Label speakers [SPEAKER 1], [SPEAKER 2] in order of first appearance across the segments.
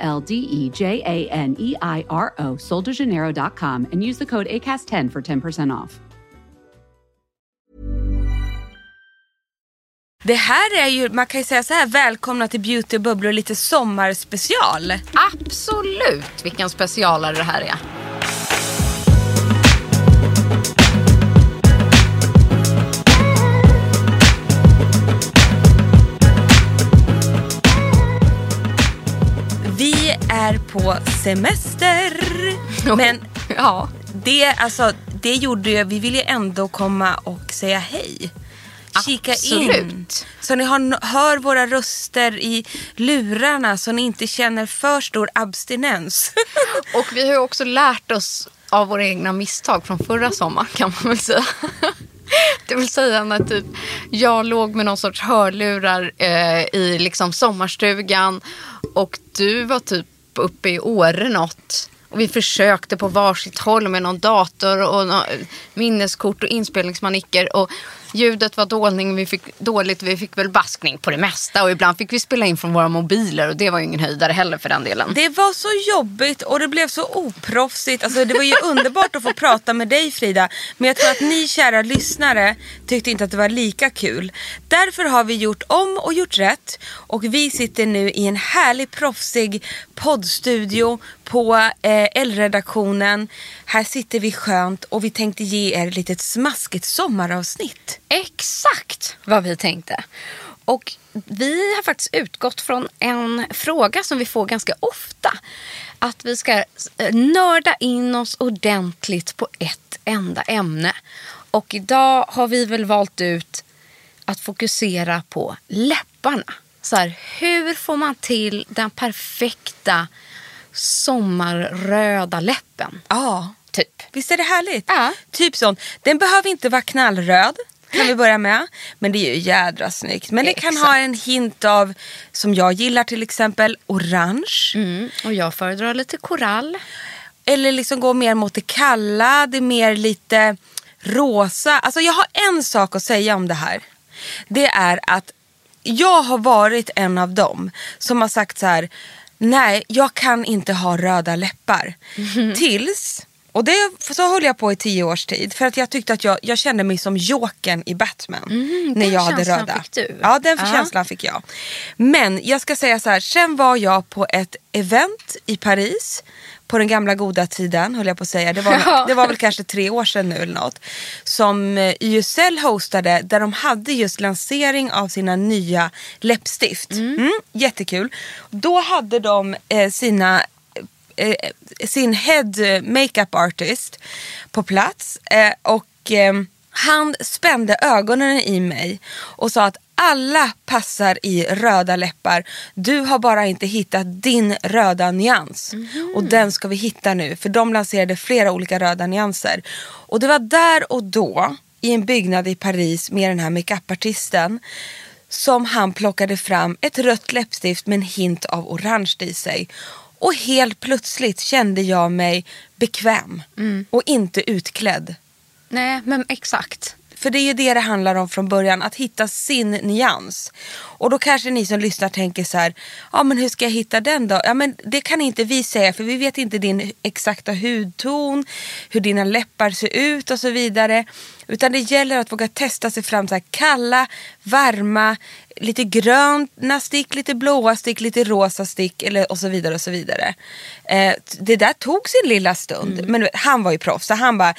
[SPEAKER 1] L D E J A N E I R O, soldejaneiro.com, and use the code ACAST10 for 10% off.
[SPEAKER 2] Det här är ju, man kan ju säga så här, välkomna till Beauty och bubblor lite sommarspecial.
[SPEAKER 3] Absolut vilken specialare det här är.
[SPEAKER 2] Är på semester. Men
[SPEAKER 3] Ja.
[SPEAKER 2] det, alltså, det gjorde ju, vi ville ju ändå komma och säga hej. Kika in.
[SPEAKER 3] Absolut.
[SPEAKER 2] Så ni har, hör våra röster i lurarna så ni inte känner för stor abstinens.
[SPEAKER 3] Och vi har ju också lärt oss av våra egna misstag från förra sommaren kan man väl säga. Det vill säga när typ jag låg med någon sorts hörlurar eh, i liksom sommarstugan och du var typ uppe i Åre något. Och vi försökte på varsitt håll med någon dator och minneskort och inspelningsmanicker. Och ljudet var dåligt, vi fick, dåligt, vi fick väl baskning på det mesta. Och ibland fick vi spela in från våra mobiler och det var ju ingen höjdare heller för den delen.
[SPEAKER 2] Det var så jobbigt och det blev så oproffsigt. Alltså, det var ju underbart att få prata med dig Frida. Men jag tror att ni kära lyssnare tyckte inte att det var lika kul. Därför har vi gjort om och gjort rätt. Och vi sitter nu i en härlig proffsig poddstudio på eh, L-redaktionen. Här sitter vi skönt och vi tänkte ge er ett litet smaskigt sommaravsnitt.
[SPEAKER 3] Exakt vad vi tänkte. Och vi har faktiskt utgått från en fråga som vi får ganska ofta. Att vi ska eh, nörda in oss ordentligt på ett enda ämne. Och idag har vi väl valt ut att fokusera på läpparna. Så här, hur får man till den perfekta sommarröda läppen?
[SPEAKER 2] Ja,
[SPEAKER 3] Typ.
[SPEAKER 2] visst är det härligt?
[SPEAKER 3] Ja.
[SPEAKER 2] Typ sån. Den behöver inte vara knallröd. Kan vi börja med. Men det är ju jädra snyggt. Men det kan
[SPEAKER 3] Exakt.
[SPEAKER 2] ha en hint av, som jag gillar till exempel, orange.
[SPEAKER 3] Mm. Och jag föredrar lite korall.
[SPEAKER 2] Eller liksom gå mer mot det kalla, det är mer lite rosa. Alltså jag har en sak att säga om det här. Det är att jag har varit en av dem som har sagt så här. Nej, jag kan inte ha röda läppar. Tills, och det, så höll jag på i tio års tid. För att jag tyckte att jag, jag kände mig som Jokern i Batman. när
[SPEAKER 3] den
[SPEAKER 2] jag hade
[SPEAKER 3] känslan
[SPEAKER 2] röda.
[SPEAKER 3] fick du.
[SPEAKER 2] Ja, den
[SPEAKER 3] Ja.
[SPEAKER 2] känslan fick jag. Men jag ska säga så här, sen var jag på ett event i Paris. På den gamla goda tiden höll jag på att säga. Det var, det var väl kanske tre år sedan nu eller något. Som eh, YSL hostade där de hade just lansering av sina nya läppstift. Mm, jättekul. Då hade de eh, sina eh, sin head makeup artist på plats. Eh, och eh, han spände ögonen i mig och sa att alla passar i röda läppar. Du har bara inte hittat din röda nyans. Och den ska vi hitta nu. För de lanserade flera olika röda nyanser. Och det var där och då i en byggnad i Paris med den här makeupartisten som han plockade fram ett rött läppstift med en hint av orange i sig. Och helt plötsligt kände jag mig bekväm och inte utklädd.
[SPEAKER 3] Nej, men exakt.
[SPEAKER 2] För det är ju det det handlar om från början, att hitta sin nyans. Och då kanske ni som lyssnar tänker så här, ja men hur ska jag hitta den då? Ja men det kan inte vi säga för vi vet inte din exakta hudton, hur dina läppar ser ut och så vidare. Utan det gäller att våga testa sig fram så kalla, varma, lite gröna stick, lite blåa stick, lite rosa stick eller, och så vidare. och så vidare. Eh, det där tog sin lilla stund. Men du vet, han var ju proffs så han bara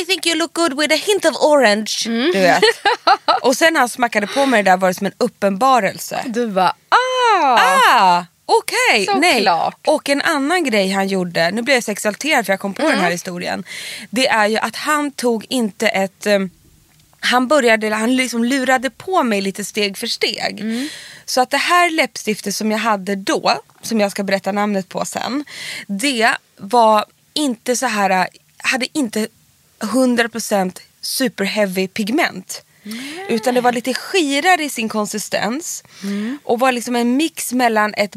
[SPEAKER 2] I think you look good with a hint of orange. Du vet. och sen när han smackade på mig det där var det som en uppenbarelse.
[SPEAKER 3] Du bara, ah!
[SPEAKER 2] Ah, okej. Nej.
[SPEAKER 3] Såklart.
[SPEAKER 2] Och en annan grej han gjorde, nu blev jag så exalterad för jag kom på den
[SPEAKER 3] Mm.
[SPEAKER 2] här historien. Det är ju att han tog inte ett, eh, han började, han liksom lurade på mig lite steg för steg. Så att det här läppstiftet som jag hade då, som jag ska berätta namnet på sen. Det var inte så här, hade inte 100% super heavy pigment. Utan det var lite skirare i sin konsistens. Och var liksom en mix mellan ett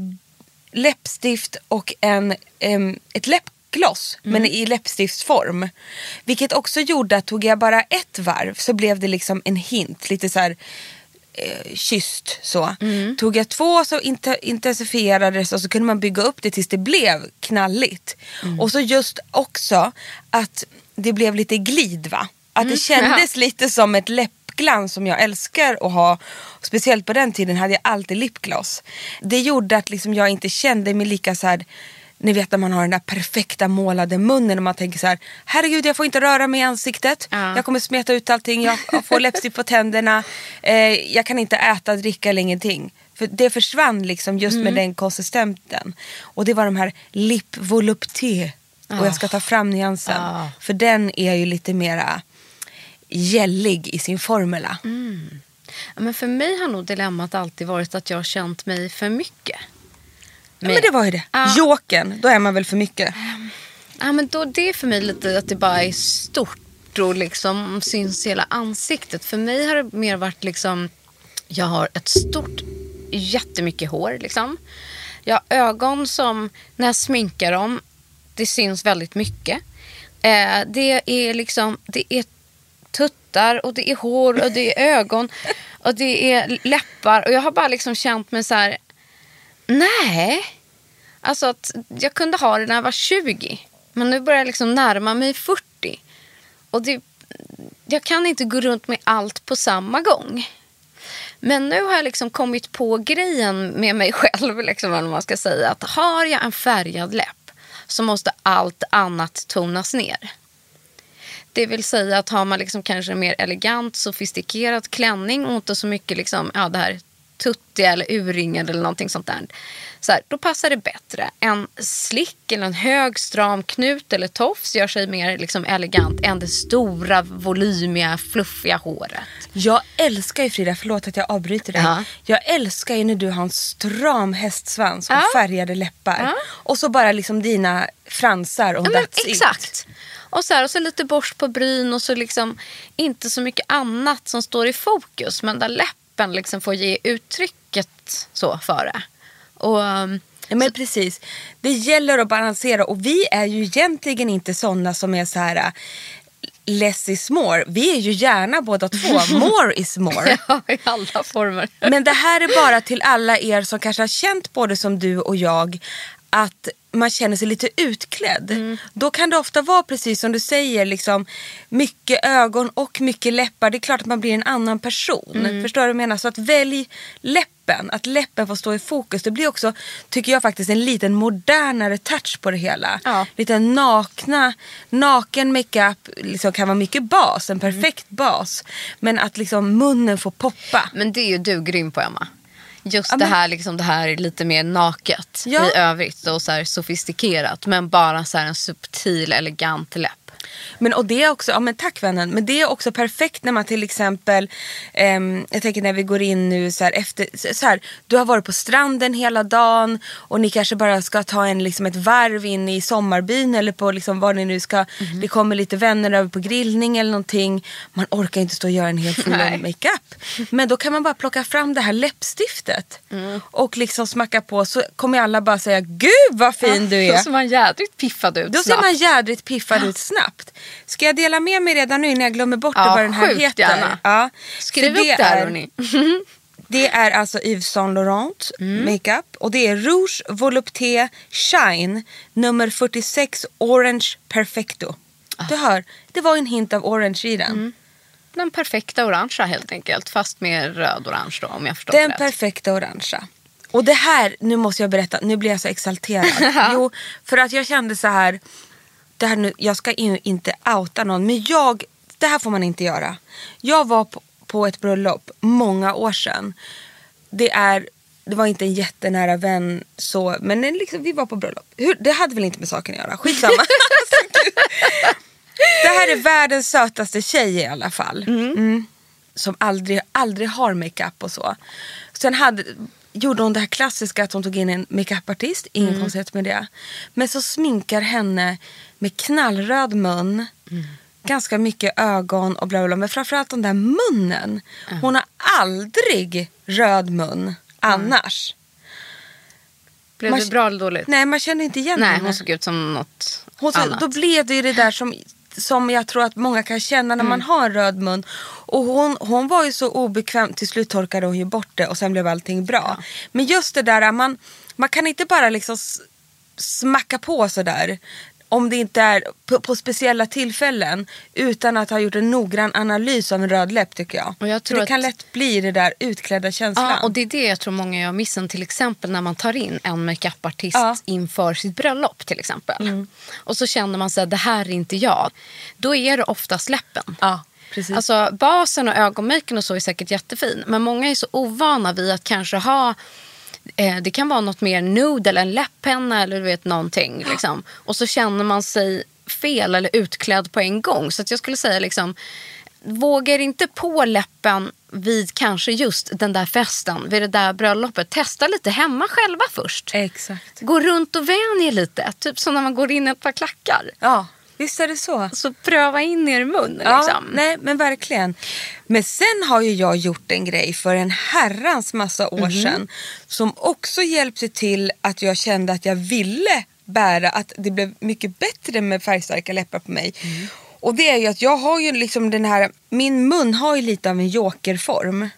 [SPEAKER 2] läppstift och en, em, ett läppgloss. Men i läppstiftsform. Vilket också gjorde att tog jag bara ett varv så blev det liksom en hint. Lite så här eh, kysst så. Tog jag två så inte, intensifierades och så kunde man bygga upp det tills det blev knalligt. Och så just också att det blev lite glid va. Att det kändes lite som ett läppglans som jag älskar att ha. Speciellt på den tiden hade jag alltid lipgloss. Det gjorde att liksom jag inte kände mig lika så här. Ni vet när man har den där perfekta målade munnen och man tänker så här. Herregud jag får inte röra mig i ansiktet.
[SPEAKER 3] Ja.
[SPEAKER 2] Jag kommer smeta ut allting. Jag jag får läppstift på tänderna. Eh, jag kan inte äta, dricka eller ingenting. För det försvann liksom just med den konsistensen. Och det var de här lip volupté. Och jag ska ta fram nyansen.
[SPEAKER 3] Ah.
[SPEAKER 2] För den är ju lite mera gällig i sin formula.
[SPEAKER 3] Ja, men för mig har nog dilemmat alltid varit att jag har känt mig för mycket.
[SPEAKER 2] Ja, men det var ju det.
[SPEAKER 3] Ja.
[SPEAKER 2] Jokern, då är man väl för mycket.
[SPEAKER 3] Ja, men då, det är för mig lite att det bara är stort och liksom syns i hela ansiktet. För mig har det mer varit liksom, jag har ett stort, jättemycket hår liksom. Jag har ögon som, när jag sminkar dem, det syns väldigt mycket. Eh, det är liksom, det är tuttar och det är hår och det är ögon och det är läppar. Och jag har bara liksom känt mig så här, nej. Alltså att jag kunde ha det när jag var 20. Men nu börjar jag liksom närma mig 40. Och det, jag kan inte gå runt med allt på samma gång. Men nu har jag liksom kommit på grejen med mig själv, liksom, eller vad man ska säga. Att har jag en färgad läpp så måste allt annat tonas ner. Det vill säga att har man liksom kanske en mer elegant, sofistikerad klänning och inte så mycket liksom, ja, det här tuttiga eller urringade eller någonting sånt där. Så här, då passar det bättre. En slick eller en hög stram knut eller tofs gör sig mer liksom elegant än det stora, volymiga, fluffiga håret.
[SPEAKER 2] Jag älskar ju Frida, förlåt att jag avbryter dig.
[SPEAKER 3] Ja.
[SPEAKER 2] Jag älskar ju när du har en stram hästsvans och
[SPEAKER 3] Ja.
[SPEAKER 2] färgade läppar.
[SPEAKER 3] Ja.
[SPEAKER 2] Och så bara liksom dina fransar och
[SPEAKER 3] Ja,
[SPEAKER 2] that's it.
[SPEAKER 3] Och så, här, och så lite borst på bryn och så liksom inte så mycket annat som står i fokus. Men där läppen liksom får ge uttrycket så för det. Och, um,
[SPEAKER 2] Ja, men precis. Det gäller att balansera och vi är ju egentligen inte sådana som är så här äh, less is more. Vi är ju gärna båda två. More is more.
[SPEAKER 3] ja, i alla former.
[SPEAKER 2] Men det här är bara till alla er som kanske har känt både som du och jag att man känner sig lite utklädd.
[SPEAKER 3] Mm.
[SPEAKER 2] Då kan det ofta vara precis som du säger, liksom, mycket ögon och mycket läppar. Det är klart att man blir en annan person.
[SPEAKER 3] Mm.
[SPEAKER 2] Förstår du vad jag menar? Så att välj läppen, att läppen får stå i fokus. Det blir också, tycker jag faktiskt, en liten modernare touch på det hela.
[SPEAKER 3] Ja.
[SPEAKER 2] Lite nakna, naken makeup liksom kan vara mycket bas, en perfekt
[SPEAKER 3] Mm.
[SPEAKER 2] bas. Men att liksom munnen får poppa.
[SPEAKER 3] Men det är ju du grym på, Emma. Just
[SPEAKER 2] Ja,
[SPEAKER 3] det,
[SPEAKER 2] men-
[SPEAKER 3] här, liksom, det här är lite mer naket
[SPEAKER 2] Ja.
[SPEAKER 3] i övrigt och så sofistikerat. Men bara så en subtil, elegant läpp.
[SPEAKER 2] Men, och det är också, ja men tack vännen, men det är också perfekt när man till exempel, ehm, jag tänker när vi går in nu så här efter, så här, du har varit på stranden hela dagen och ni kanske bara ska ta en, liksom ett varv in i sommarbyn eller på liksom var ni nu ska, det kommer lite vänner över på grillning eller någonting. Man orkar inte stå och göra en hel full makeup. Men då kan man bara plocka fram det här läppstiftet och liksom smacka på så kommer alla bara säga gud vad fin du är.
[SPEAKER 3] Då ser man jädrigt piffad ut
[SPEAKER 2] Då ser man jädrigt piffad ut snabbt. Ska jag dela med mig redan nu innan jag glömmer bort
[SPEAKER 3] Ja,
[SPEAKER 2] vad den här heter?
[SPEAKER 3] gärna.
[SPEAKER 2] Ja.
[SPEAKER 3] Skriv upp det här
[SPEAKER 2] är,
[SPEAKER 3] hörni.
[SPEAKER 2] Det är alltså Yves Saint Laurent
[SPEAKER 3] Mm.
[SPEAKER 2] makeup och det är Rouge Volupté Shine nummer 46 Orange Perfecto.
[SPEAKER 3] Ah.
[SPEAKER 2] Du hör, det var en hint av orange i den.
[SPEAKER 3] Mm. Den perfekta orangea helt enkelt. Fast med röd-orange då om jag förstått
[SPEAKER 2] Den
[SPEAKER 3] rätt.
[SPEAKER 2] perfekta orangea. Och det här, nu måste jag berätta, nu blir jag så exalterad. jo, för att jag kände så här, det här nu, jag ska ju inte outa någon, men jag, det här får man inte göra. Jag var på, på ett bröllop många år sedan. Det är, det var inte en jättenära vän så, men en liksom, vi var på bröllop. Hur, det hade väl inte med saken att göra, skitsamma. det här är världens sötaste tjej i alla fall. Mm. som aldrig, aldrig har makeup och så. Sen hade, gjorde hon det här klassiska att hon tog in en makeupartist, ingen mm. konstigt med det. Men så sminkar henne med knallröd mun, mm. ganska mycket ögon och bla bla. Men framförallt den där munnen. Mm. Hon har aldrig röd mun annars.
[SPEAKER 3] Blev man, det bra eller dåligt?
[SPEAKER 2] Nej, man kände inte igen
[SPEAKER 3] Nej, henne. hon såg ut som något hon, annat.
[SPEAKER 2] Då blev det ju det där som, som jag tror att många kan känna när mm. man har en röd mun. Och hon, hon var ju så obekväm, till slut torkade hon ju bort det och sen blev allting bra. Ja. Men just det där, man, man kan inte bara liksom smacka på sådär om det inte är på, på, speciella tillfällen utan att ha gjort en noggrann analys av en röd läpp tycker jag. Och jag tror det att... kan lätt bli det där utklädda känslan.
[SPEAKER 3] Ja, och det är det jag tror många gör missen till exempel när man tar in en makeupartist ja. inför sitt bröllop till exempel. Mm. Och så känner man sig det här är inte jag. Då är det oftast läppen.
[SPEAKER 2] Ja. Precis.
[SPEAKER 3] Alltså basen och ögonmaken och så är säkert jättefin. Men många är så ovana vid att kanske ha Eh, det kan vara något mer nude eller en läpppenna eller du vet någonting. Liksom. Och så känner man sig fel eller utklädd på en gång. Så jag skulle säga liksom, vågar inte på läppen vid kanske just den där festen, vid det där bröllopet. Testa lite hemma själva först.
[SPEAKER 2] Exakt.
[SPEAKER 3] Gå runt och vänj er lite. Typ som när man går in i ett par klackar.
[SPEAKER 2] Ja. Visst är det så.
[SPEAKER 3] Så pröva in er mun.
[SPEAKER 2] Ja,
[SPEAKER 3] liksom.
[SPEAKER 2] nej, men verkligen. Men sen har ju jag gjort en grej för en herrans massa år mm. sedan. Som också hjälpte till att jag kände att jag ville bära. Att det blev mycket bättre med färgstarka läppar på mig. Mm. Och det är ju att jag har ju liksom den här, min mun har ju lite av en jokerform.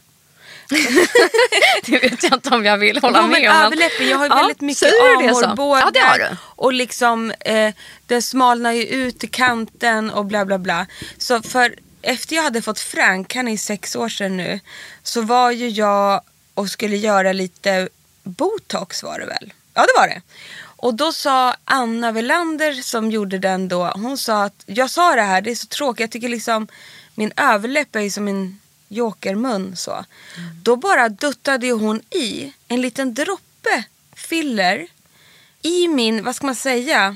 [SPEAKER 3] det vet jag inte om jag vill hålla ja, med
[SPEAKER 2] om. Överläppen, jag har ja, väldigt mycket amorrbågar. Ja, och liksom, eh, den smalnar ju ut i kanten och bla bla bla. Så för efter jag hade fått Frank, han är sex år sedan nu, så var ju jag och skulle göra lite botox var det väl? Ja det var det. Och då sa Anna Velander som gjorde den då, hon sa att jag sa det här, det är så tråkigt, jag tycker liksom min överläpp är ju som en jokermun så. Mm. Då bara duttade hon i en liten droppe filler i min, vad ska man säga,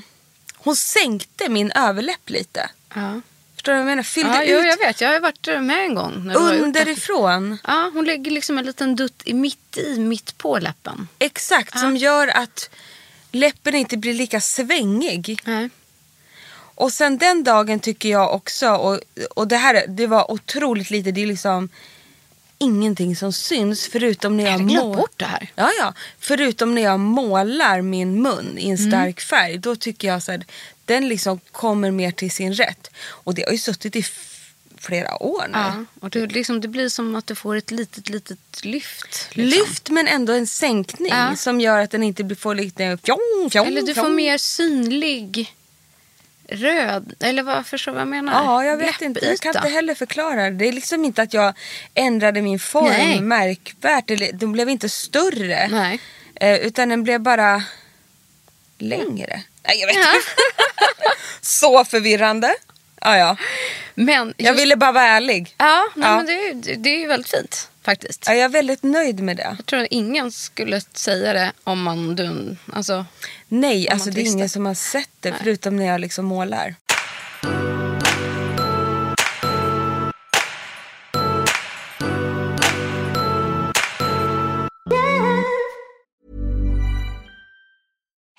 [SPEAKER 2] hon sänkte min överläpp lite.
[SPEAKER 3] Ja.
[SPEAKER 2] Förstår du vad jag menar? Fyllde
[SPEAKER 3] ja,
[SPEAKER 2] ut.
[SPEAKER 3] Jo, jag vet, jag har varit med en gång. När
[SPEAKER 2] underifrån.
[SPEAKER 3] Ja, hon lägger liksom en liten dutt mitt i, mitt på läppen.
[SPEAKER 2] Exakt, ja. som gör att läppen inte blir lika svängig.
[SPEAKER 3] Nej.
[SPEAKER 2] Och sen den dagen tycker jag också, och, och det här det var otroligt lite, det är liksom ingenting som syns förutom när jag,
[SPEAKER 3] jag målar. bort det här.
[SPEAKER 2] Ja, ja. Förutom när jag målar min mun i en mm. stark mm. färg. Då tycker jag att den liksom kommer mer till sin rätt. Och det har ju suttit i flera år nu.
[SPEAKER 3] Ja, och det, liksom, det blir som att du får ett litet, litet lyft.
[SPEAKER 2] Liksom. Lyft men ändå en sänkning ja. som gör att den inte får lite fjong, fjong,
[SPEAKER 3] Eller du får mer synlig röd, eller vad förstår vad jag menar?
[SPEAKER 2] Ja, jag vet Läppyta. inte. Jag kan inte heller förklara det. Är liksom inte att jag ändrade min form Nej. märkvärt. Den blev inte större.
[SPEAKER 3] Nej.
[SPEAKER 2] Eh, utan den blev bara längre. Nej, jag vet ja. inte. Så förvirrande. Ja, ja.
[SPEAKER 3] Men just...
[SPEAKER 2] Jag ville bara vara ärlig.
[SPEAKER 3] Ja, nej, ja. Men det, det är ju väldigt fint faktiskt.
[SPEAKER 2] Ja, jag är väldigt nöjd med det.
[SPEAKER 3] Jag tror att ingen skulle säga det om man... Du, alltså,
[SPEAKER 2] Nej, alltså det är ingen som har sett det Nej. förutom när jag liksom målar.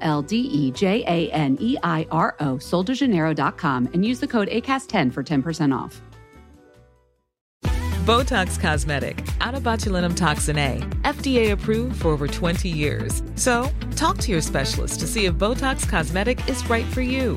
[SPEAKER 1] L D E J A N E I R O, soldejaneiro.com, and use the code ACAST10 for 10% off.
[SPEAKER 4] Botox Cosmetic, out of botulinum toxin A, FDA approved for over 20 years. So, talk to your specialist to see if Botox Cosmetic is right for you.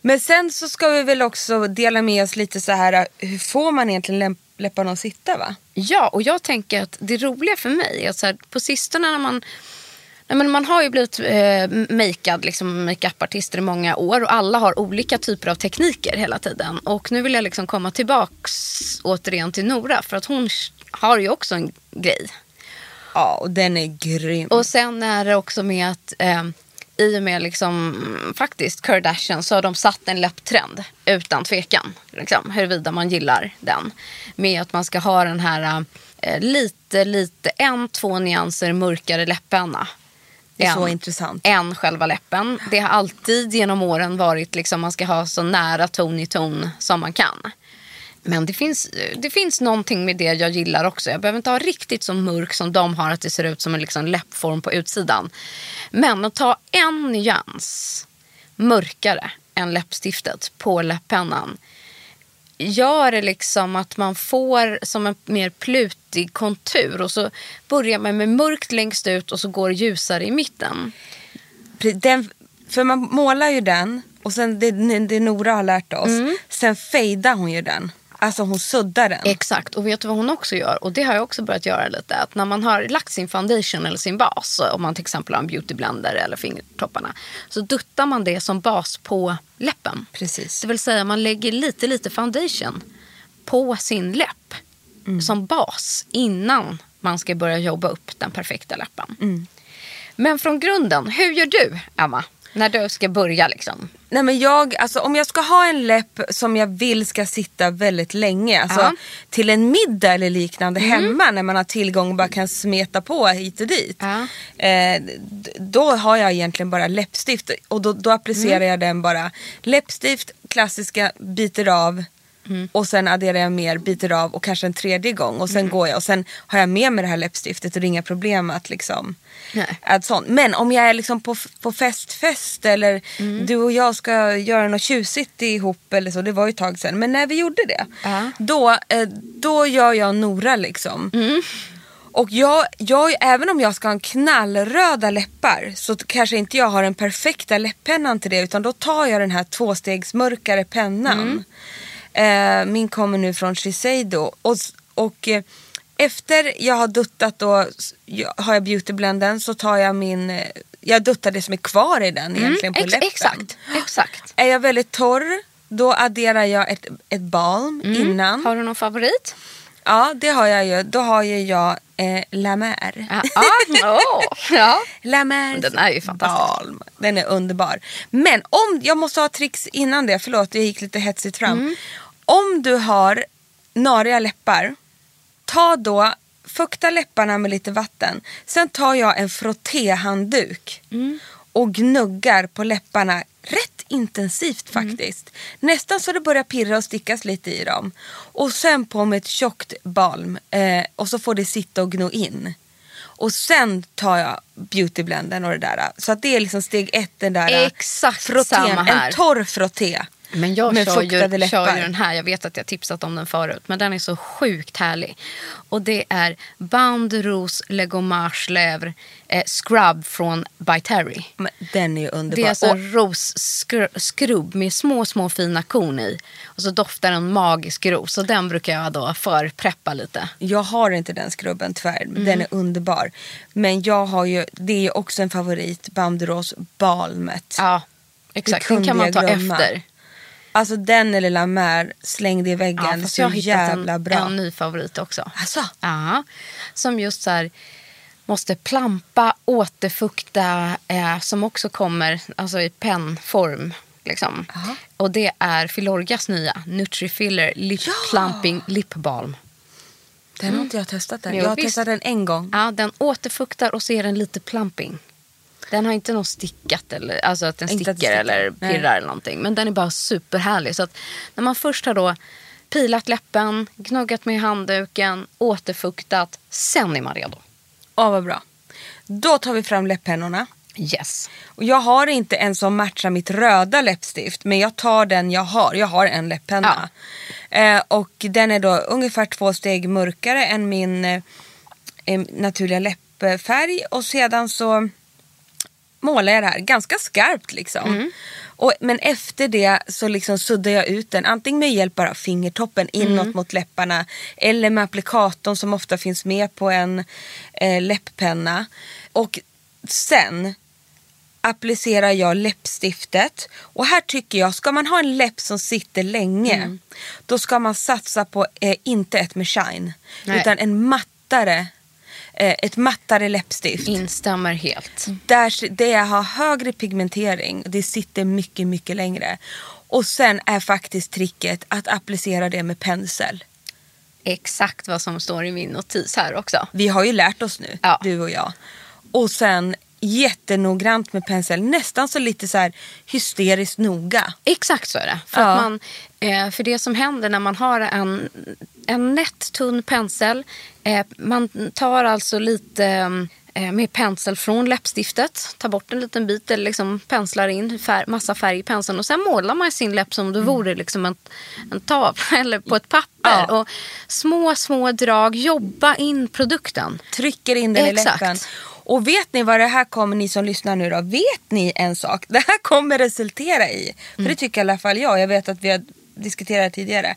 [SPEAKER 2] Men sen så ska vi väl också dela med oss lite så här, hur får man egentligen läpp- läpparna att sitta va?
[SPEAKER 3] Ja, och jag tänker att det roliga för mig är att så här, på sistone när man Nej, men man har ju blivit eh, makead, liksom makeupartister i många år och alla har olika typer av tekniker hela tiden. Och nu vill jag liksom komma tillbaks återigen till Nora för att hon har ju också en grej.
[SPEAKER 2] Ja, och den är grym.
[SPEAKER 3] Och sen är det också med att eh, i och med liksom, faktiskt Kardashian så har de satt en läpptrend utan tvekan. Liksom, huruvida man gillar den. Med att man ska ha den här eh, lite, lite, en, två nyanser mörkare läppenna.
[SPEAKER 2] Det är så
[SPEAKER 3] än-
[SPEAKER 2] intressant.
[SPEAKER 3] Än själva läppen. Det har alltid genom åren varit liksom man ska ha så nära ton i ton som man kan. Men det finns, det finns någonting med det jag gillar också. Jag behöver inte ha riktigt så mörk som de har, att det ser ut som en liksom läppform på utsidan. Men att ta en nyans mörkare än läppstiftet på läppennan gör det liksom att man får som en mer plutig kontur. Och så börjar man med mörkt längst ut och så går ljusare i mitten.
[SPEAKER 2] Den, för man målar ju den och sen det, det Nora har lärt oss.
[SPEAKER 3] Mm.
[SPEAKER 2] Sen fejdar hon ju den. Alltså hon suddar den.
[SPEAKER 3] Exakt, och vet du vad hon också gör? Och det har jag också börjat göra lite. Att när man har lagt sin foundation eller sin bas, om man till exempel har en beautyblender eller fingertopparna, så duttar man det som bas på läppen.
[SPEAKER 2] Precis.
[SPEAKER 3] Det vill säga man lägger lite, lite foundation på sin läpp som bas innan man ska börja jobba upp den perfekta läppen. Men från grunden, hur gör du, Emma? När du ska börja liksom?
[SPEAKER 2] Nej men jag, alltså om jag ska ha en läpp som jag vill ska sitta väldigt länge. Alltså
[SPEAKER 3] Ja.
[SPEAKER 2] till en middag eller liknande hemma när man har tillgång och bara kan smeta på hit och dit.
[SPEAKER 3] Ja.
[SPEAKER 2] Eh, då har jag egentligen bara läppstift och då, då applicerar jag den bara. Läppstift, klassiska, biter av. Och sen adderar jag mer, biter av och kanske en tredje gång. Och sen går jag och sen har jag med mig det här läppstiftet och det är inga problem att liksom
[SPEAKER 3] Nej.
[SPEAKER 2] att sånt. Men om jag är liksom på, på fest, fest eller
[SPEAKER 3] Mm.
[SPEAKER 2] du och jag ska göra något tjusigt ihop eller så. Det var ju ett tag sedan. Men när vi gjorde det.
[SPEAKER 3] Ja.
[SPEAKER 2] Då, eh, då gör jag Nora liksom.
[SPEAKER 3] Mm.
[SPEAKER 2] Och jag, jag, även om jag ska ha en knallröda läppar så kanske inte jag har den perfekta läpppennan till det. Utan då tar jag den här tvåstegsmörkare pennan.
[SPEAKER 3] Mm.
[SPEAKER 2] Eh, min kommer nu från Shiseido. Och, och eh, efter jag har duttat då, har jag beautyblenden så tar jag min, eh, jag duttar det som är kvar i den egentligen på
[SPEAKER 3] Mm, Ex-
[SPEAKER 2] läppen.
[SPEAKER 3] exakt, exakt.
[SPEAKER 2] Är jag väldigt torr då adderar jag ett, ett balm innan.
[SPEAKER 3] Mm. Har du någon favorit?
[SPEAKER 2] Ja det har jag ju. Då har ju jag eh, La Mer.
[SPEAKER 3] Ja, ah, åh, ja.
[SPEAKER 2] La Mer
[SPEAKER 3] Den är ju fantastisk.
[SPEAKER 2] balm. Den är underbar. Men om, jag måste ha tricks innan det. Förlåt jag gick lite hetsigt fram.
[SPEAKER 3] Mm.
[SPEAKER 2] Om du har nariga läppar. Ta då, fukta läpparna med lite vatten. Sen tar jag en frottéhandduk.
[SPEAKER 3] Mm.
[SPEAKER 2] Och gnuggar på läpparna rätt intensivt
[SPEAKER 3] Mm.
[SPEAKER 2] faktiskt. Nästan så det börjar pirra och stickas lite i dem. Och sen på med ett tjockt balm. Eh, och så får det sitta och gno in. Och sen tar jag beautyblenden och det där. Så att det är liksom steg ett, den där
[SPEAKER 3] Exakt här.
[SPEAKER 2] En torr frotté.
[SPEAKER 3] Men jag
[SPEAKER 2] med
[SPEAKER 3] kör ju,
[SPEAKER 2] läppar.
[SPEAKER 3] kör ju den här, jag vet att jag tipsat om den förut, men den är så sjukt härlig. Och det är Bound Rose Le Gommage Lèvre eh, Scrub från By Terry.
[SPEAKER 2] Men den är ju
[SPEAKER 3] Det
[SPEAKER 2] underbar.
[SPEAKER 3] är alltså
[SPEAKER 2] Och-
[SPEAKER 3] rosskrubb med små, små fina korn i. Och så doftar den magisk ros. Och den brukar jag då förpreppa lite.
[SPEAKER 2] Jag har inte den skrubben tyvärr.
[SPEAKER 3] Mm.
[SPEAKER 2] Den är underbar. Men jag har ju, det är ju också en favorit, Bamderos balmet.
[SPEAKER 3] Ja, exakt. Den kan man ta
[SPEAKER 2] glömma?
[SPEAKER 3] efter.
[SPEAKER 2] Alltså den eller La Mer slängde i väggen.
[SPEAKER 3] Ja,
[SPEAKER 2] Ja, så
[SPEAKER 3] jag har
[SPEAKER 2] jävla
[SPEAKER 3] en,
[SPEAKER 2] bra.
[SPEAKER 3] en ny favorit också.
[SPEAKER 2] Alltså,
[SPEAKER 3] Ja, som just så här måste plampa, återfukta, eh, som också kommer alltså i pennform. Liksom. Och det är Filorgas nya Nutrifiller Lip Plumping Lip Balm.
[SPEAKER 2] den har inte jag testat än.
[SPEAKER 3] Jo,
[SPEAKER 2] Jag har
[SPEAKER 3] visst.
[SPEAKER 2] testat den en gång.
[SPEAKER 3] Ja, den återfuktar och så är den lite plumping. Den har inte något stickat, eller, alltså att den sticker,
[SPEAKER 2] att sticker.
[SPEAKER 3] eller
[SPEAKER 2] Nej.
[SPEAKER 3] pirrar eller någonting. Men den är bara superhärlig. Så att när man först har då pilat läppen, gnuggat med handduken, återfuktat, sen är man redo.
[SPEAKER 2] Åh vad bra. Då tar vi fram läpppennorna.
[SPEAKER 3] Yes.
[SPEAKER 2] Och jag har inte en som matchar mitt röda läppstift. Men jag tar den jag har. Jag har en läpppenna. Eh, och den är då ungefär två steg mörkare än min eh, naturliga läppfärg. Och sedan så målar jag det här ganska skarpt liksom. Och, men efter det så liksom suddar jag ut den. Antingen med hjälp av fingertoppen inåt
[SPEAKER 3] Mm.
[SPEAKER 2] mot läpparna. Eller med applikatorn som ofta finns med på en eh, läpppenna. Och sen applicerar jag läppstiftet. Och här tycker jag, ska man ha en läpp som sitter länge.
[SPEAKER 3] Mm.
[SPEAKER 2] Då ska man satsa på, eh, inte ett med shine.
[SPEAKER 3] Nej.
[SPEAKER 2] Utan en mattare, ett mattare läppstift.
[SPEAKER 3] Instämmer helt.
[SPEAKER 2] Där det har högre pigmentering. Det sitter mycket, mycket längre. Och sen är faktiskt tricket att applicera det med pensel.
[SPEAKER 3] Exakt vad som står i min notis här också.
[SPEAKER 2] Vi har ju lärt oss nu,
[SPEAKER 3] Ja.
[SPEAKER 2] du och jag. Och sen jättenoggrant med pensel. Nästan så lite så här hysteriskt noga.
[SPEAKER 3] Exakt så är det. För,
[SPEAKER 2] Ja.
[SPEAKER 3] att man, eh, för det som händer när man har en, en nätt tunn pensel. Eh, man tar alltså lite eh, med pensel från läppstiftet. Tar bort en liten bit eller liksom penslar in fär, massa färg i penseln. Och sen målar man sin läpp som om det vore liksom en, en tavla eller på ett papper.
[SPEAKER 2] Ja.
[SPEAKER 3] Och små, små drag. Jobba in produkten.
[SPEAKER 2] Trycker in den
[SPEAKER 3] Exakt.
[SPEAKER 2] i läppen. Och vet ni vad det här kommer, ni som lyssnar nu då? Vet ni en sak? Det här kommer resultera i, för det tycker i alla fall jag, jag vet att vi har diskuterat tidigare.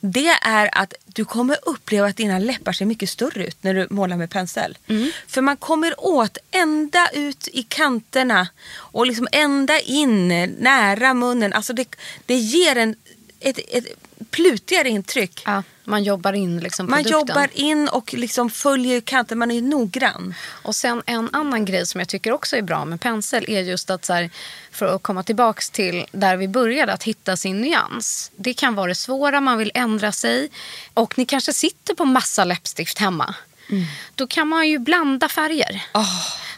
[SPEAKER 2] Det är att du kommer uppleva att dina läppar ser mycket större ut när du målar med pensel. För man kommer åt ända ut i kanterna och liksom ända in nära munnen. Alltså det, det ger en, ett, ett plutigare intryck.
[SPEAKER 3] Ja, man jobbar in liksom
[SPEAKER 2] Man
[SPEAKER 3] produkten.
[SPEAKER 2] jobbar in och liksom följer kanten, man är noggrann.
[SPEAKER 3] Och sen en annan grej som jag tycker också är bra med pensel är just att så här, för att komma tillbaks till där vi började, att hitta sin nyans. Det kan vara det svåra, man vill ändra sig och ni kanske sitter på massa läppstift hemma. Då kan man ju blanda färger.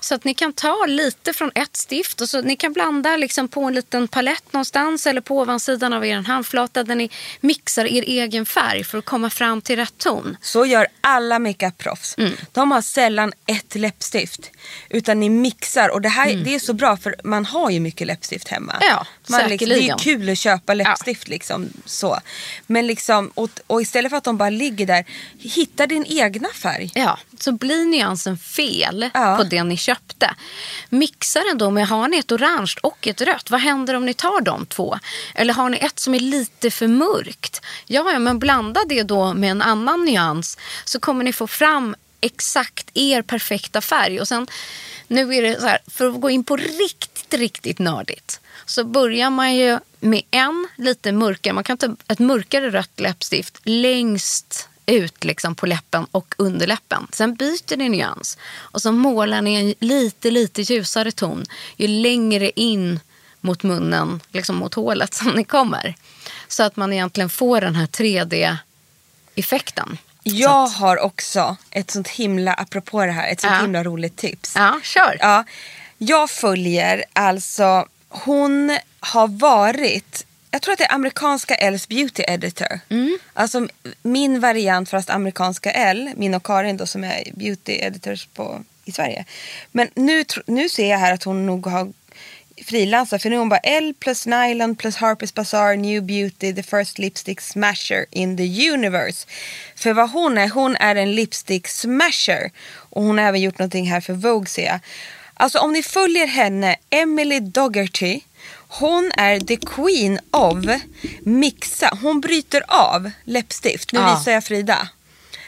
[SPEAKER 3] Så att ni kan ta lite från ett stift och så ni kan blanda liksom på en liten palett någonstans eller på ovansidan av er handflata där ni mixar er egen färg för att komma fram till rätt ton.
[SPEAKER 2] Så gör alla makeup-proffs.
[SPEAKER 3] Mm.
[SPEAKER 2] De har sällan ett läppstift. Utan ni mixar. Och det här
[SPEAKER 3] Mm.
[SPEAKER 2] det är så bra för man har ju mycket läppstift hemma.
[SPEAKER 3] Ja,
[SPEAKER 2] man liksom, Det är kul att köpa läppstift. Liksom, så. Men liksom, och, och istället för att de bara ligger där, hitta din egna färg.
[SPEAKER 3] Ja, så blir nyansen fel
[SPEAKER 2] Ja.
[SPEAKER 3] på det ni köpte. Mixa den då med, har ni ett orange och ett rött, vad händer om ni tar de två? Eller har ni ett som är lite för mörkt? Ja, ja men blanda det då med en annan nyans så kommer ni få fram exakt er perfekta färg. Och sen, nu är det så här, för att gå in på riktigt, riktigt nördigt så börjar man ju med en lite mörkare, man kan ta ett mörkare rött läppstift längst ut liksom på läppen och under läppen. Sen byter ni nyans och så målar ni en lite, lite ljusare ton ju längre in mot munnen, liksom mot hålet som ni kommer. Så att man egentligen får den här 3D-effekten.
[SPEAKER 2] Jag har också ett sånt himla, apropå det här, ett sånt
[SPEAKER 3] Ja.
[SPEAKER 2] himla roligt tips.
[SPEAKER 3] Ja, kör.
[SPEAKER 2] Ja, jag följer alltså, hon har varit, jag tror att det är amerikanska L's beauty editor. Alltså min variant fast amerikanska L, min och Karin då som är beauty editors på, i Sverige. Men nu, nu ser jag här att hon nog har frilansat för nu är hon bara L plus nylon plus Harper's Bazaar new beauty the first lipstick smasher in the universe. För vad hon är, hon är en lipstick smasher. Och hon har även gjort någonting här för Vogue ser jag. Alltså om ni följer henne, Emily Dougherty. Hon är the queen of mixa. Hon bryter av läppstift. Nu
[SPEAKER 3] Ja.
[SPEAKER 2] visar jag Frida.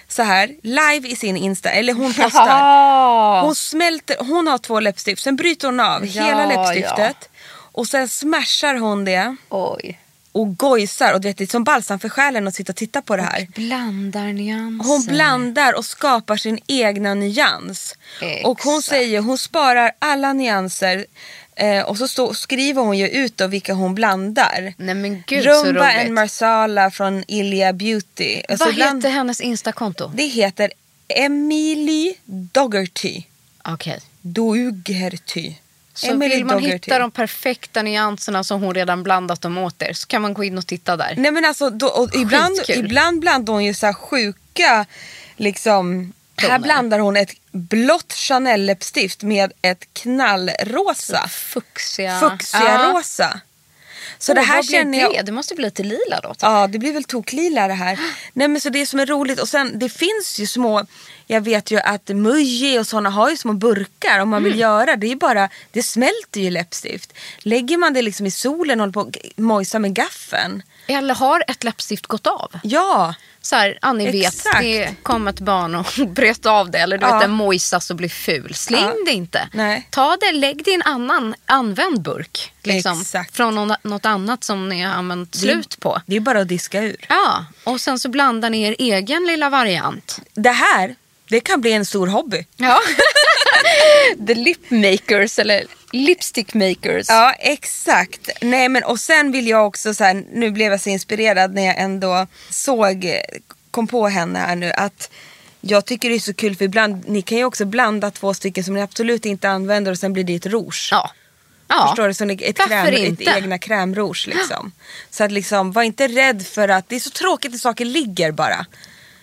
[SPEAKER 2] Så här, live i sin Insta. Eller hon postar. Hon smälter, hon har två läppstift. Sen bryter hon av
[SPEAKER 3] Ja,
[SPEAKER 2] hela läppstiftet. Och sen smashar hon det.
[SPEAKER 3] Oj.
[SPEAKER 2] Och gojsar. Och du vet, det är som balsam för själen att sitta och titta på det här.
[SPEAKER 3] Blandar nyanser.
[SPEAKER 2] Hon blandar och skapar sin egna nyans. Och hon
[SPEAKER 3] Exakt.
[SPEAKER 2] säger, hon sparar alla nyanser. Eh, och så stå, skriver hon ju ut då vilka hon blandar.
[SPEAKER 3] Nej men gud så
[SPEAKER 2] Rumba
[SPEAKER 3] roligt.
[SPEAKER 2] and Marsala från Ilia Beauty. Alltså
[SPEAKER 3] Vad
[SPEAKER 2] ibland-
[SPEAKER 3] heter hennes instakonto?
[SPEAKER 2] Det heter Emily Dougherty.
[SPEAKER 3] Okej.
[SPEAKER 2] Dougherty.
[SPEAKER 3] Så vill man hitta de perfekta nyanserna som hon redan blandat dem åt er så kan man gå in och titta där.
[SPEAKER 2] Nej men alltså, då, ibland, ibland blandar hon ju så här sjuka, liksom. Här blandar hon ett blått Chanel läppstift med ett knallrosa.
[SPEAKER 3] Fuchsia.
[SPEAKER 2] Fuchsia
[SPEAKER 3] Ja.
[SPEAKER 2] rosa. Så
[SPEAKER 3] Åh,
[SPEAKER 2] det här känner jag.
[SPEAKER 3] det? Det måste bli lite lila då. typ.
[SPEAKER 2] Ja, det blir väl toklila det här. Nej men så det som är roligt och sen det finns ju små, jag vet ju att Muji och sådana har ju små burkar om man
[SPEAKER 3] Mm.
[SPEAKER 2] vill göra. Det är bara, det smälter ju läppstift. Lägger man det liksom i solen och håller på och mojsar med gaffeln.
[SPEAKER 3] Eller har ett läppstift gått av?
[SPEAKER 2] Ja,
[SPEAKER 3] Så här, ja, ni vet,
[SPEAKER 2] Exakt.
[SPEAKER 3] det kom ett barn och bröt av det. Eller du
[SPEAKER 2] Ja.
[SPEAKER 3] vet, den mojsas och blir ful. Släng
[SPEAKER 2] Ja.
[SPEAKER 3] det inte.
[SPEAKER 2] Nej.
[SPEAKER 3] Ta det, lägg det i en annan använd burk. Liksom,
[SPEAKER 2] Exakt.
[SPEAKER 3] Från någon, något annat som ni har använt slut på.
[SPEAKER 2] det är bara att diska ur.
[SPEAKER 3] Ja, och sen så blandar ni er egen lilla variant.
[SPEAKER 2] Det här, det kan bli en stor hobby.
[SPEAKER 3] Ja. The lip makers eller lipstick makers.
[SPEAKER 2] Ja, exakt. Nej, men och sen vill jag också så här, nu blev jag så inspirerad när jag ändå såg, kom på henne här nu att jag tycker det är så kul för ibland, ni kan ju också blanda två stycken som ni absolut inte använder och sen blir det ett rouge.
[SPEAKER 3] Ja. ja.
[SPEAKER 2] Förstår du? Som ett, kräm, ett egna krämrouge liksom. Så att liksom, var inte rädd för att, det är så tråkigt när saker ligger bara.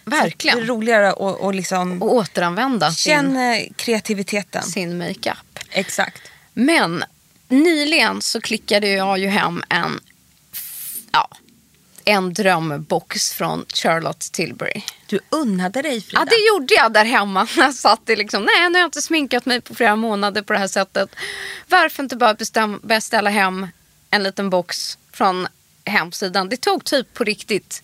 [SPEAKER 3] Verkligen.
[SPEAKER 2] Det är roligare att och liksom,
[SPEAKER 3] Och återanvända
[SPEAKER 2] känn
[SPEAKER 3] sin,
[SPEAKER 2] kreativiteten.
[SPEAKER 3] sin makeup.
[SPEAKER 2] Exakt.
[SPEAKER 3] Men nyligen så klickade jag ju hem en, ja, en drömbox från Charlotte Tilbury.
[SPEAKER 2] Du unnade dig Frida.
[SPEAKER 3] Ja, det gjorde jag där hemma. när Jag satt i liksom, nej, nu har jag inte sminkat mig på flera månader på det här sättet. Varför inte bara bestäm, beställa hem en liten box från hemsidan? Det tog typ på riktigt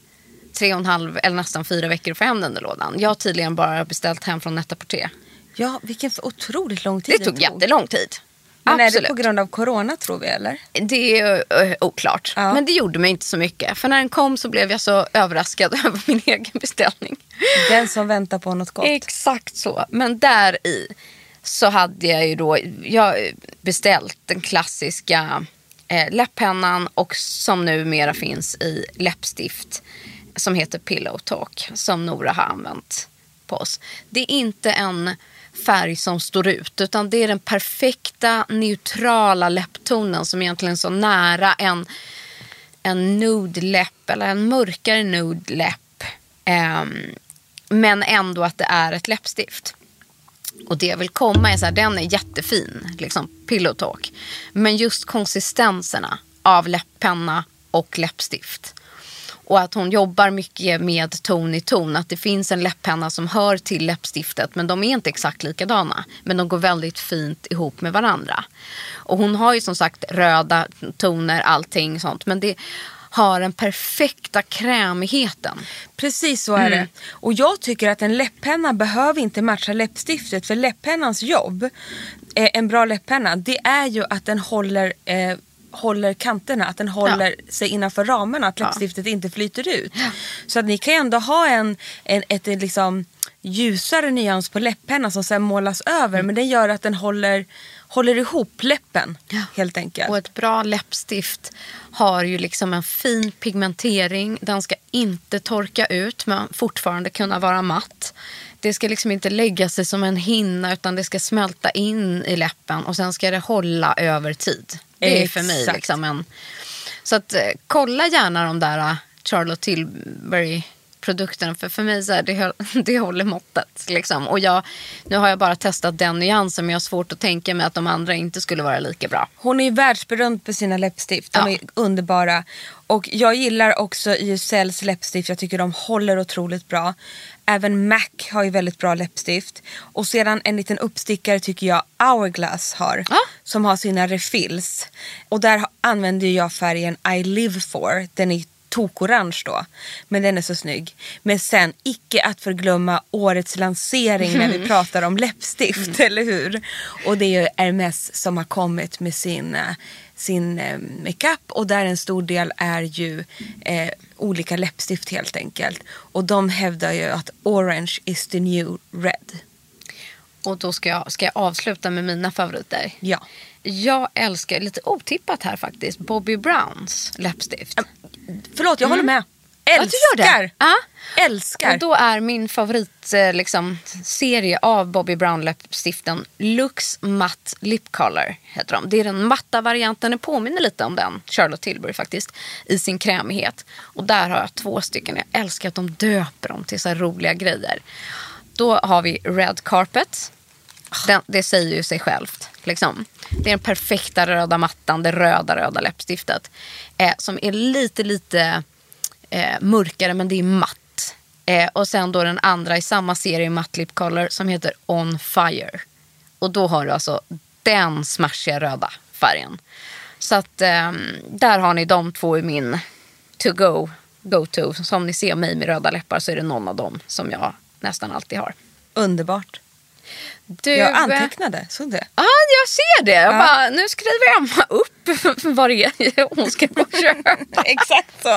[SPEAKER 3] tre och en halv eller nästan fyra veckor att få hem den där lådan. Jag har tydligen bara beställt hem från Net-a-Porter.
[SPEAKER 2] Ja, vilken otroligt lång tid
[SPEAKER 3] Det tog jättelång tid.
[SPEAKER 2] Men är
[SPEAKER 3] Absolut.
[SPEAKER 2] det på grund av corona tror vi eller?
[SPEAKER 3] Det är uh, oklart.
[SPEAKER 2] Ja.
[SPEAKER 3] Men det gjorde mig inte så mycket. För när den kom så blev jag så överraskad över min egen beställning.
[SPEAKER 2] Den som väntar på något gott.
[SPEAKER 3] Exakt så. Men där i så hade jag ju då jag beställt den klassiska eh, läpppennan och som numera finns i läppstift som heter Pillow Talk som Nora har använt på oss. Det är inte en färg som står ut utan det är den perfekta neutrala läpptonen som egentligen är så nära en en nude läpp eller en mörkare nude läpp. Um, ehm, men ändå att det är ett läppstift. Och det jag vill komma är så här, den är jättefin, liksom pillow talk. Men just konsistenserna av läpppenna och läppstift. Och att hon jobbar mycket med ton i ton. Att det finns en läpppenna som hör till läppstiftet men de är inte exakt likadana. Men de går väldigt fint ihop med varandra. Och hon har ju som sagt röda toner, allting sånt. Men det har den perfekta krämigheten.
[SPEAKER 2] Precis så är
[SPEAKER 3] Mm.
[SPEAKER 2] det. Och jag tycker att en läpppenna behöver inte matcha läppstiftet. För läpppennans jobb, eh, en bra läpppenna, det är ju att den håller eh, håller kanterna, att den håller sig innanför ramarna, att läppstiftet inte flyter ut. Så att ni kan ändå ha en, en ett eh, liksom ljusare nyans på läppennan som sen målas över.
[SPEAKER 3] Mm.
[SPEAKER 2] Men det gör att den håller, håller ihop läppen helt enkelt.
[SPEAKER 3] Och ett bra läppstift har ju liksom en fin pigmentering. Den ska inte torka ut men fortfarande kunna vara matt. Det ska liksom inte lägga sig som en hinna utan det ska smälta in i läppen och sen ska det hålla över tid. Det är för mig
[SPEAKER 2] Exakt.
[SPEAKER 3] liksom en... Så att eh, kolla gärna de där eh, Charlotte Tilbury produkterna för för mig så är det, det håller måttet. Liksom. Och jag, nu har jag bara testat den nyansen men jag har svårt att tänka mig att de andra inte skulle vara lika bra.
[SPEAKER 2] Hon är världsberömd på sina läppstift. De
[SPEAKER 3] Ja.
[SPEAKER 2] är underbara. Och jag gillar också YSLs läppstift. Jag tycker de håller otroligt bra. Även MAC har ju väldigt bra läppstift. Och sedan en liten uppstickare tycker jag Hourglass har.
[SPEAKER 3] Ja.
[SPEAKER 2] Som har sina refills. Och där använder jag färgen I live for. Den är tokorange då. Men den är så snygg. Men sen, icke att förglömma årets lansering när vi pratar om läppstift, eller hur? Och det är ju Hermes som har kommit med sin, eh, sin eh, makeup och där en stor del är ju eh, olika läppstift helt enkelt. Och de hävdar ju att orange is the new red.
[SPEAKER 3] Och då ska jag, ska jag avsluta med mina favoriter.
[SPEAKER 2] Ja.
[SPEAKER 3] Jag älskar, lite otippat här faktiskt, Bobby Browns läppstift.
[SPEAKER 2] Förlåt, jag håller med. Älskar!
[SPEAKER 3] Ja.
[SPEAKER 2] Älskar!
[SPEAKER 3] Och då är min favorit eh, liksom, serie av Bobby Brown läppstiften Lux Matte Lip Color. Heter de. Det är den matta varianten. Den påminner lite om den, Charlotte Tilbury faktiskt, i sin krämighet. Och där har jag två stycken. Jag älskar att de döper dem till så här roliga grejer. Då har vi Red Carpet. Den, det säger ju sig självt. Liksom. Det är den perfekta röda mattan, det röda röda läppstiftet. Eh, som är lite, lite eh, mörkare men det är matt. Eh, och sen då den andra i samma serie matt Lip Color som heter On Fire. Och då har du alltså den smashiga röda färgen. Så att eh, där har ni de två i min to go, go to. Så om ni ser mig med röda läppar så är det någon av dem som jag nästan alltid har.
[SPEAKER 2] Underbart.
[SPEAKER 3] Du,
[SPEAKER 2] Jag antecknade, såg du?
[SPEAKER 3] Ja, jag ser det. Jag bara, nu skriver Emma upp vad det är hon ska gå och köpa.
[SPEAKER 2] Exakt så.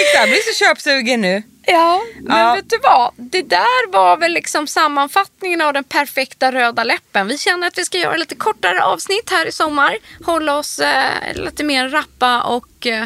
[SPEAKER 2] Exakt, blir så köpsugen nu.
[SPEAKER 3] Ja, men
[SPEAKER 2] Ja.
[SPEAKER 3] vet du vad? Det där var väl liksom sammanfattningen av den perfekta röda läppen. Vi känner att vi ska göra lite kortare avsnitt här i sommar. Hålla oss eh, lite mer rappa och eh,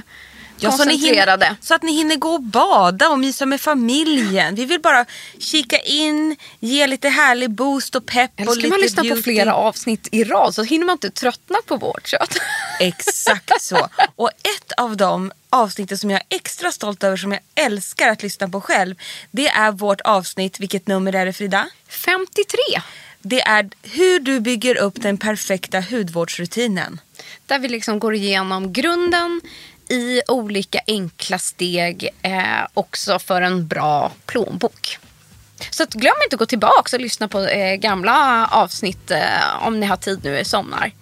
[SPEAKER 2] Ja, så, hinner, så att ni hinner gå och bada och mysa med familjen. Vi vill bara kika in, ge lite härlig boost och pepp
[SPEAKER 3] Eller ska
[SPEAKER 2] lite
[SPEAKER 3] man lyssna
[SPEAKER 2] beauty.
[SPEAKER 3] på flera avsnitt i rad så hinner man inte tröttna på vårt kött.
[SPEAKER 2] Exakt så. Och ett av de avsnitten som jag är extra stolt över, som jag älskar att lyssna på själv. Det är vårt avsnitt, vilket nummer är det Frida?
[SPEAKER 3] 53.
[SPEAKER 2] Det är hur du bygger upp den perfekta hudvårdsrutinen.
[SPEAKER 3] Där vi liksom går igenom grunden i olika enkla steg eh, också för en bra plånbok. Så att glöm inte att gå tillbaka och lyssna på eh, gamla avsnitt eh, om ni har tid nu i sommar.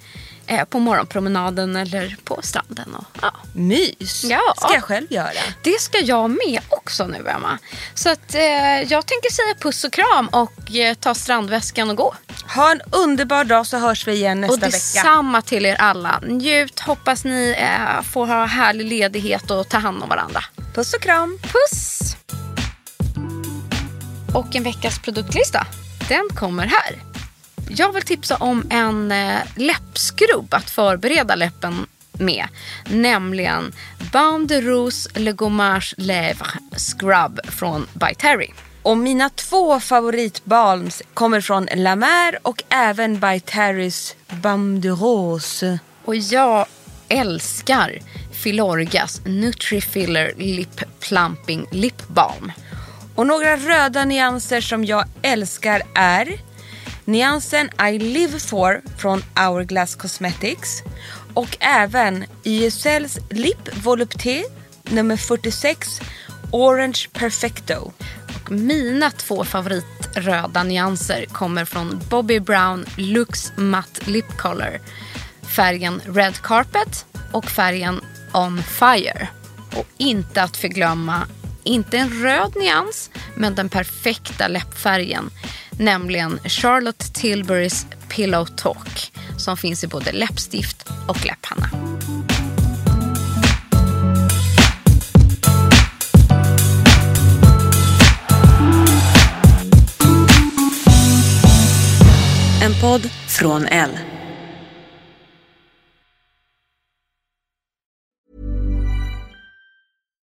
[SPEAKER 3] Eh, på morgonpromenaden eller på stranden. Och, ja.
[SPEAKER 2] Mys!
[SPEAKER 3] Ja.
[SPEAKER 2] ska jag själv göra.
[SPEAKER 3] Det ska jag med också nu Emma. Så att, eh, jag tänker säga puss och kram och eh, ta strandväskan och gå.
[SPEAKER 2] Ha en underbar dag så hörs vi igen nästa
[SPEAKER 3] och
[SPEAKER 2] vecka.
[SPEAKER 3] detsamma till er alla. Njut, hoppas ni eh, får ha härlig ledighet och ta hand om varandra.
[SPEAKER 2] Puss och kram!
[SPEAKER 3] Puss! Och en veckas produktlista, den kommer här. Jag vill tipsa om en eh, läppskrubb att förbereda läppen med. Nämligen Bain de Rose Le Gommage Lèvres Scrub från By Terry.
[SPEAKER 2] Och mina två favoritbalms kommer från La Mer och även by Terrys Bam de Rose.
[SPEAKER 3] Och jag älskar Filorgas Nutrifiller Lip Plumping Lip Balm.
[SPEAKER 2] Och några röda nyanser som jag älskar är nyansen I Live For från Hourglass Cosmetics och även YSLs Lip Volupté nummer 46 Orange Perfecto.
[SPEAKER 3] Och mina två favoritröda nyanser kommer från Bobbi Brown Lux Matte Lip Color. Färgen Red Carpet och färgen On Fire. Och inte att förglömma, inte en röd nyans, men den perfekta läppfärgen. Nämligen Charlotte Tilburys Pillow Talk som finns i både läppstift och läpphanna.
[SPEAKER 5] En podd från L.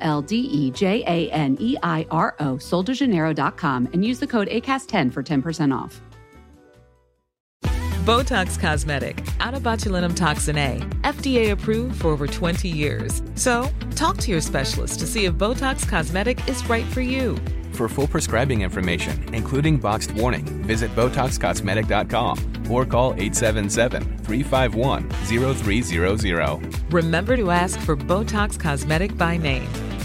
[SPEAKER 1] L D E J A N E I R O, soldejaneiro.com, and use the code ACAST10 for 10% off.
[SPEAKER 4] Botox Cosmetic, out of botulinum toxin A, FDA approved for over 20 years. So, talk to your specialist to see if Botox Cosmetic is right for you.
[SPEAKER 6] For full prescribing information, including boxed warning, visit BotoxCosmetic.com or call 877-351-0300.
[SPEAKER 4] Remember to ask for Botox Cosmetic by name.